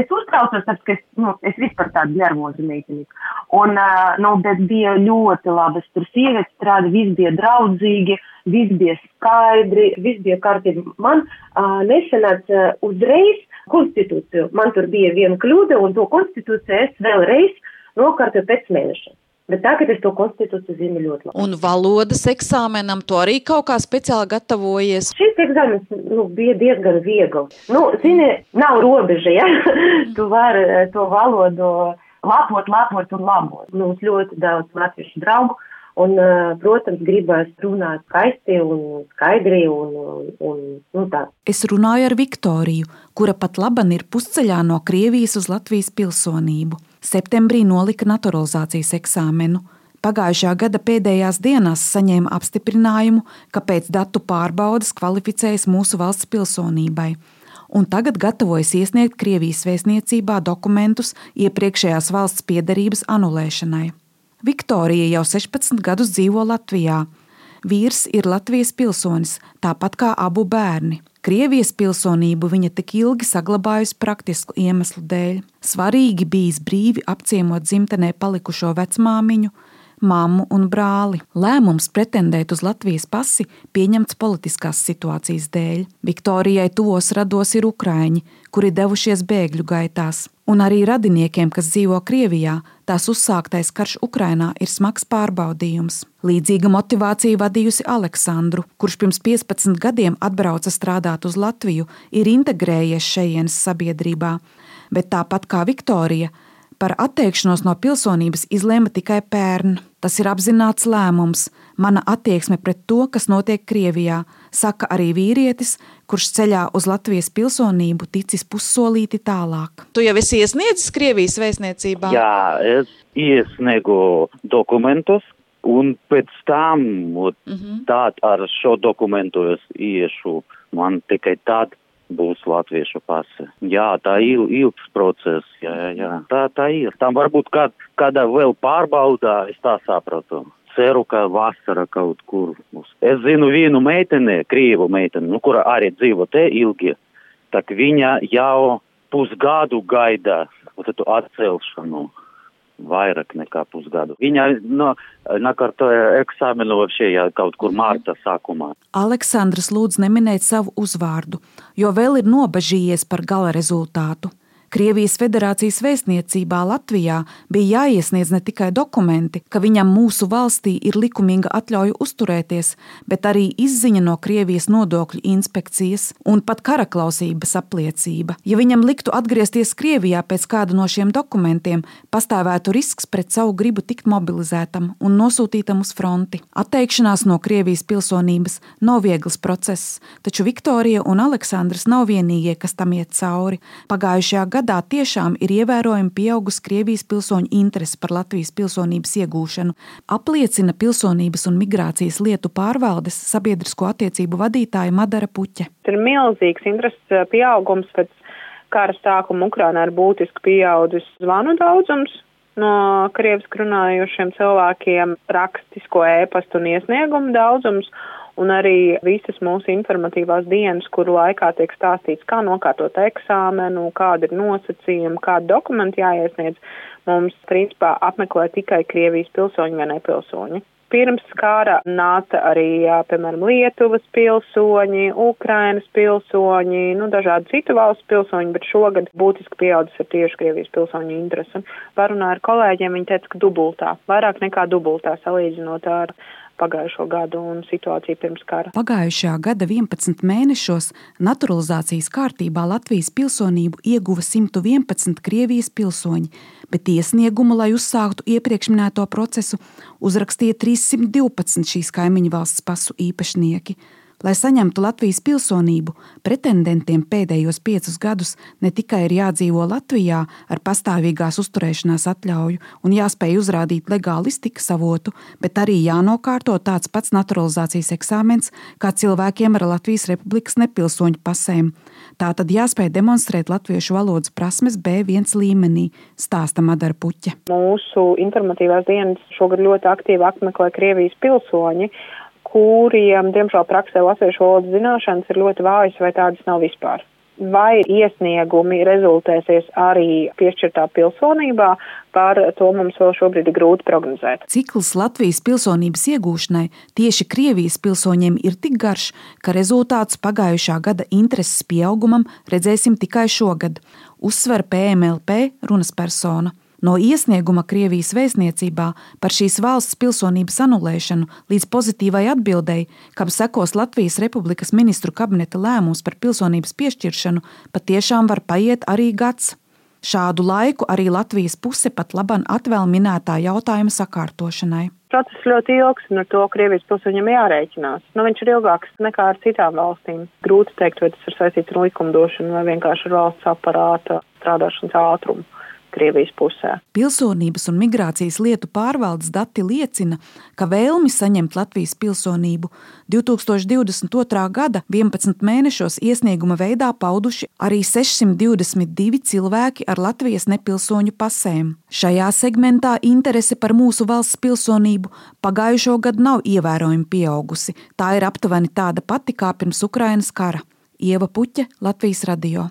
es uztraucos, tāpēc, ka es, nu, es vispār tādu nervozu meiteni. Un, uh, nu, bet bija ļoti labas, tur sievietes strāda, viss bija draudzīgi, viss bija skaidri, viss bija kārtīgi. Man uh, nesanāca uh, uzreiz konstitūciju. Man tur bija viena kļūda, un to konstitūciju es vēlreiz nokārtoju pēc mēneša. Bet tagad es to konstitūciju zinu ļoti labi. Un valodas eksāmenam to arī kaut kā speciāli gatavojies? Šis eksāmenis nu, bija diezgan viegls. Nu, zini, nav robeža, ja? tu vari eh, to valodu lapot, lapot un labot. Mums ļoti daudz latviešu draugu. Un, eh, protams, gribēs runāt skaisti un skaidri. Un, un, nu, tā. es runāju ar Viktoriju, kura pat laban ir pusceļā no Krievijas uz Latvijas pilsonību. Septembrī nolika naturalizācijas eksāmenu. Pagājušā gada pēdējās dienās saņēma apstiprinājumu, ka pēc datu pārbaudas kvalificējas mūsu valsts pilsonībai, un tagad gatavojas iesniegt Krievijas vēstniecībā dokumentus iepriekšējās valsts piedarības anulēšanai. Viktorija jau 16 gadus dzīvo Latvijā. Vīrs ir Latvijas pilsonis, tāpat kā abu bērni. Krievijas pilsonību viņa tik ilgi saglabājusi praktisku iemeslu dēļ. Svarīgi bijis brīvi apciemot dzimtenē palikušo vecmāmiņu, mammu un brāli. Lēmums pretendēt uz Latvijas pasi pieņemts politiskās situācijas dēļ. Viktorijai tuvos rados ir ukraini, kuri devušies bēgļu gaitās un arī radiniekiem, kas dzīvo Krievijā, tās uzsāktais karš Ukrainā ir smags pārbaudījums. Līdzīga motivācija vadījusi Aleksandru, kurš pirms 15 gadiem atbrauca strādāt uz Latviju, ir integrējies šejienes sabiedrībā, bet tāpat kā Viktorija, par atteikšanos no pilsonības izlēma tikai pērn. Tas ir apzināts lēmums, mana attieksme pret to, kas notiek Krievijā, saka arī vīrietis, kurš ceļā uz Latvijas pilsonību ticis pussolīti tālāk. Tu jau esi iesniedzis Krievijas vēstniecībā? Jā, es iesniegu dokumentus, un pēc tam uh Mhm. -huh. tād ar šo dokumentu es iešu. Man tikai tad būs latviešu pase. Jā, tā ir ilgs process, jā, jā, jā. Tā, tā ir. Tam varbūt kād, kādā vēl pārbaudā, es tā sapratu. Ceru, ka vasara kaut kur būs. Es zinu vienu meiteni, krievu meiteni, nu, kura arī dzīvo te ilgi. Tak viņa jau pusgadu gaida tu atcelšanu vairāk nekā pusgadu. Viņa no, nakārtoja eksāmenu šajā kaut kur mārta sākumā. Aleksandrs lūdz neminēt savu uzvārdu, jo vēl ir nobežījies par gala rezultātu. Krievijas federācijas vēstniecībā Latvijā bija jāiesniedz ne tikai dokumenti, ka viņam mūsu valstī ir likumīga atļauja uzturēties, bet arī izziņa no Krievijas nodokļu inspekcijas un pat karaklausības apliecība. Ja viņam liktu atgriezties Krievijā pēc kāda no šiem dokumentiem, pastāvētu risks pret savu gribu tikt mobilizētam un nosūtītam uz fronti. Atteikšanās no Krievijas pilsonības nav viegls process, taču Viktorija un Aleksandrs nav vienīgie, kas tam iet cauri. Pagājušajā gadā tiešām ir ievērojami pieaugusi Krievijas pilsoņu interese par Latvijas pilsonības iegūšanu, apliecina pilsonības un migrācijas lietu pārvaldes sabiedrisko attiecību vadītāja Madara Puķe. Ir milzīgs intereses pieaugums pēc kara sākuma Ukrainā ir būtiski pieaudzis zvanu daudzums no krieviski runājošiem cilvēkiem, rakstisko ēpastu un iesniegumu daudzums un arī visas mūsu informatīvās dienas, kuru laikā tiek stāstīts, kā nokārtot eksāmenu, kāda ir nosacījuma, kāda dokumenti jāiesniedz, mums principā apmeklē tikai Krievijas pilsoņi vai nepilsoņi. Pirms kara nāca arī, piemēram, Lietuvas pilsoņi, Ukrainas pilsoņi, nu, dažādu citu valstu pilsoņi, bet šogad būtiski pieaudzis ir tieši Krievijas pilsoņu interesi. Parunāju ar kolēģiem, viņi teica, ka dubultā, vairāk nekā dubultā salīdzinot ar pagājušo gadu un situāciju pirms kara. Pagājušā gada 11 mēnešos naturalizācijas kārtībā Latvijas pilsonību ieguva 111 Krievijas pilsoņi, bet iesniegumu, lai uzsāktu iepriekš minēto procesu, uzrakstīja 312 šīs kaimiņu valsts pasu īpašnieki. Lai saņemtu Latvijas pilsonību, pretendentiem pēdējos piecus gadus ne tikai ir jādzīvo Latvijā ar pastāvīgās uzturēšanās atļauju un jāspēj uzrādīt legāli iztikas avotu, bet arī jānokārto tāds pats naturalizācijas eksāmens kā cilvēkiem ar Latvijas Republikas nepilsoņu pasēm. Tā tad jāspēj demonstrēt latviešu valodas prasmes B1 līmenī, stāsta Madara Puķa. Mūsu informatīvās dienas šogad ļoti aktīvi apmeklē Krievijas pilsoņi kuriem, diemžēl, praksē latviešu valodas zināšanas ir ļoti vājas vai tādas nav vispār. vai iesniegumi rezultēsies arī piešķirtā pilsonībā, par to mums vēl šobrīd ir grūti prognozēt. Cikls Latvijas pilsonības iegūšanai tieši Krievijas pilsoņiem ir tik garš, ka rezultāts pagājušā gada intereses pieaugumam redzēsim tikai šogad, uzsver PMLP runas persona. No iesnieguma Krievijas vēstniecībā par šīs valsts pilsonības anulēšanu līdz pozitīvai atbildēji, kam sekos Latvijas Republikas ministru kabineta lēmums par pilsonības piešķiršanu, patiešām var paiet arī gads. Šādu laiku arī Latvijas puse pat laban atvēl minētā jautājuma sakārtošanai. Process ļoti ilgs, un ar to Krievijas pilsoņiem jārēķinās. Nu, viņš ir ilgāks nekā ar citām valstīm. Grūti teikt, vai tas ir saistīts ar likumdošanu vai vienkārši ar valsts aparāta strādāšanas ātrumu. Krievijas pusē. Pilsonības un migrācijas lietu pārvaldes dati liecina, ka vēlmi saņemt Latvijas pilsonību 2022. gada 11 mēnešos iesnieguma veidā pauduši arī 622 cilvēki ar Latvijas nepilsoņu pasēm. Šajā segmentā interese par mūsu valsts pilsonību pagājušo gadu nav ievērojami pieaugusi. Tā ir aptuveni tāda pati kā pirms Ukrainas kara. Ieva Puķa, Latvijas radio.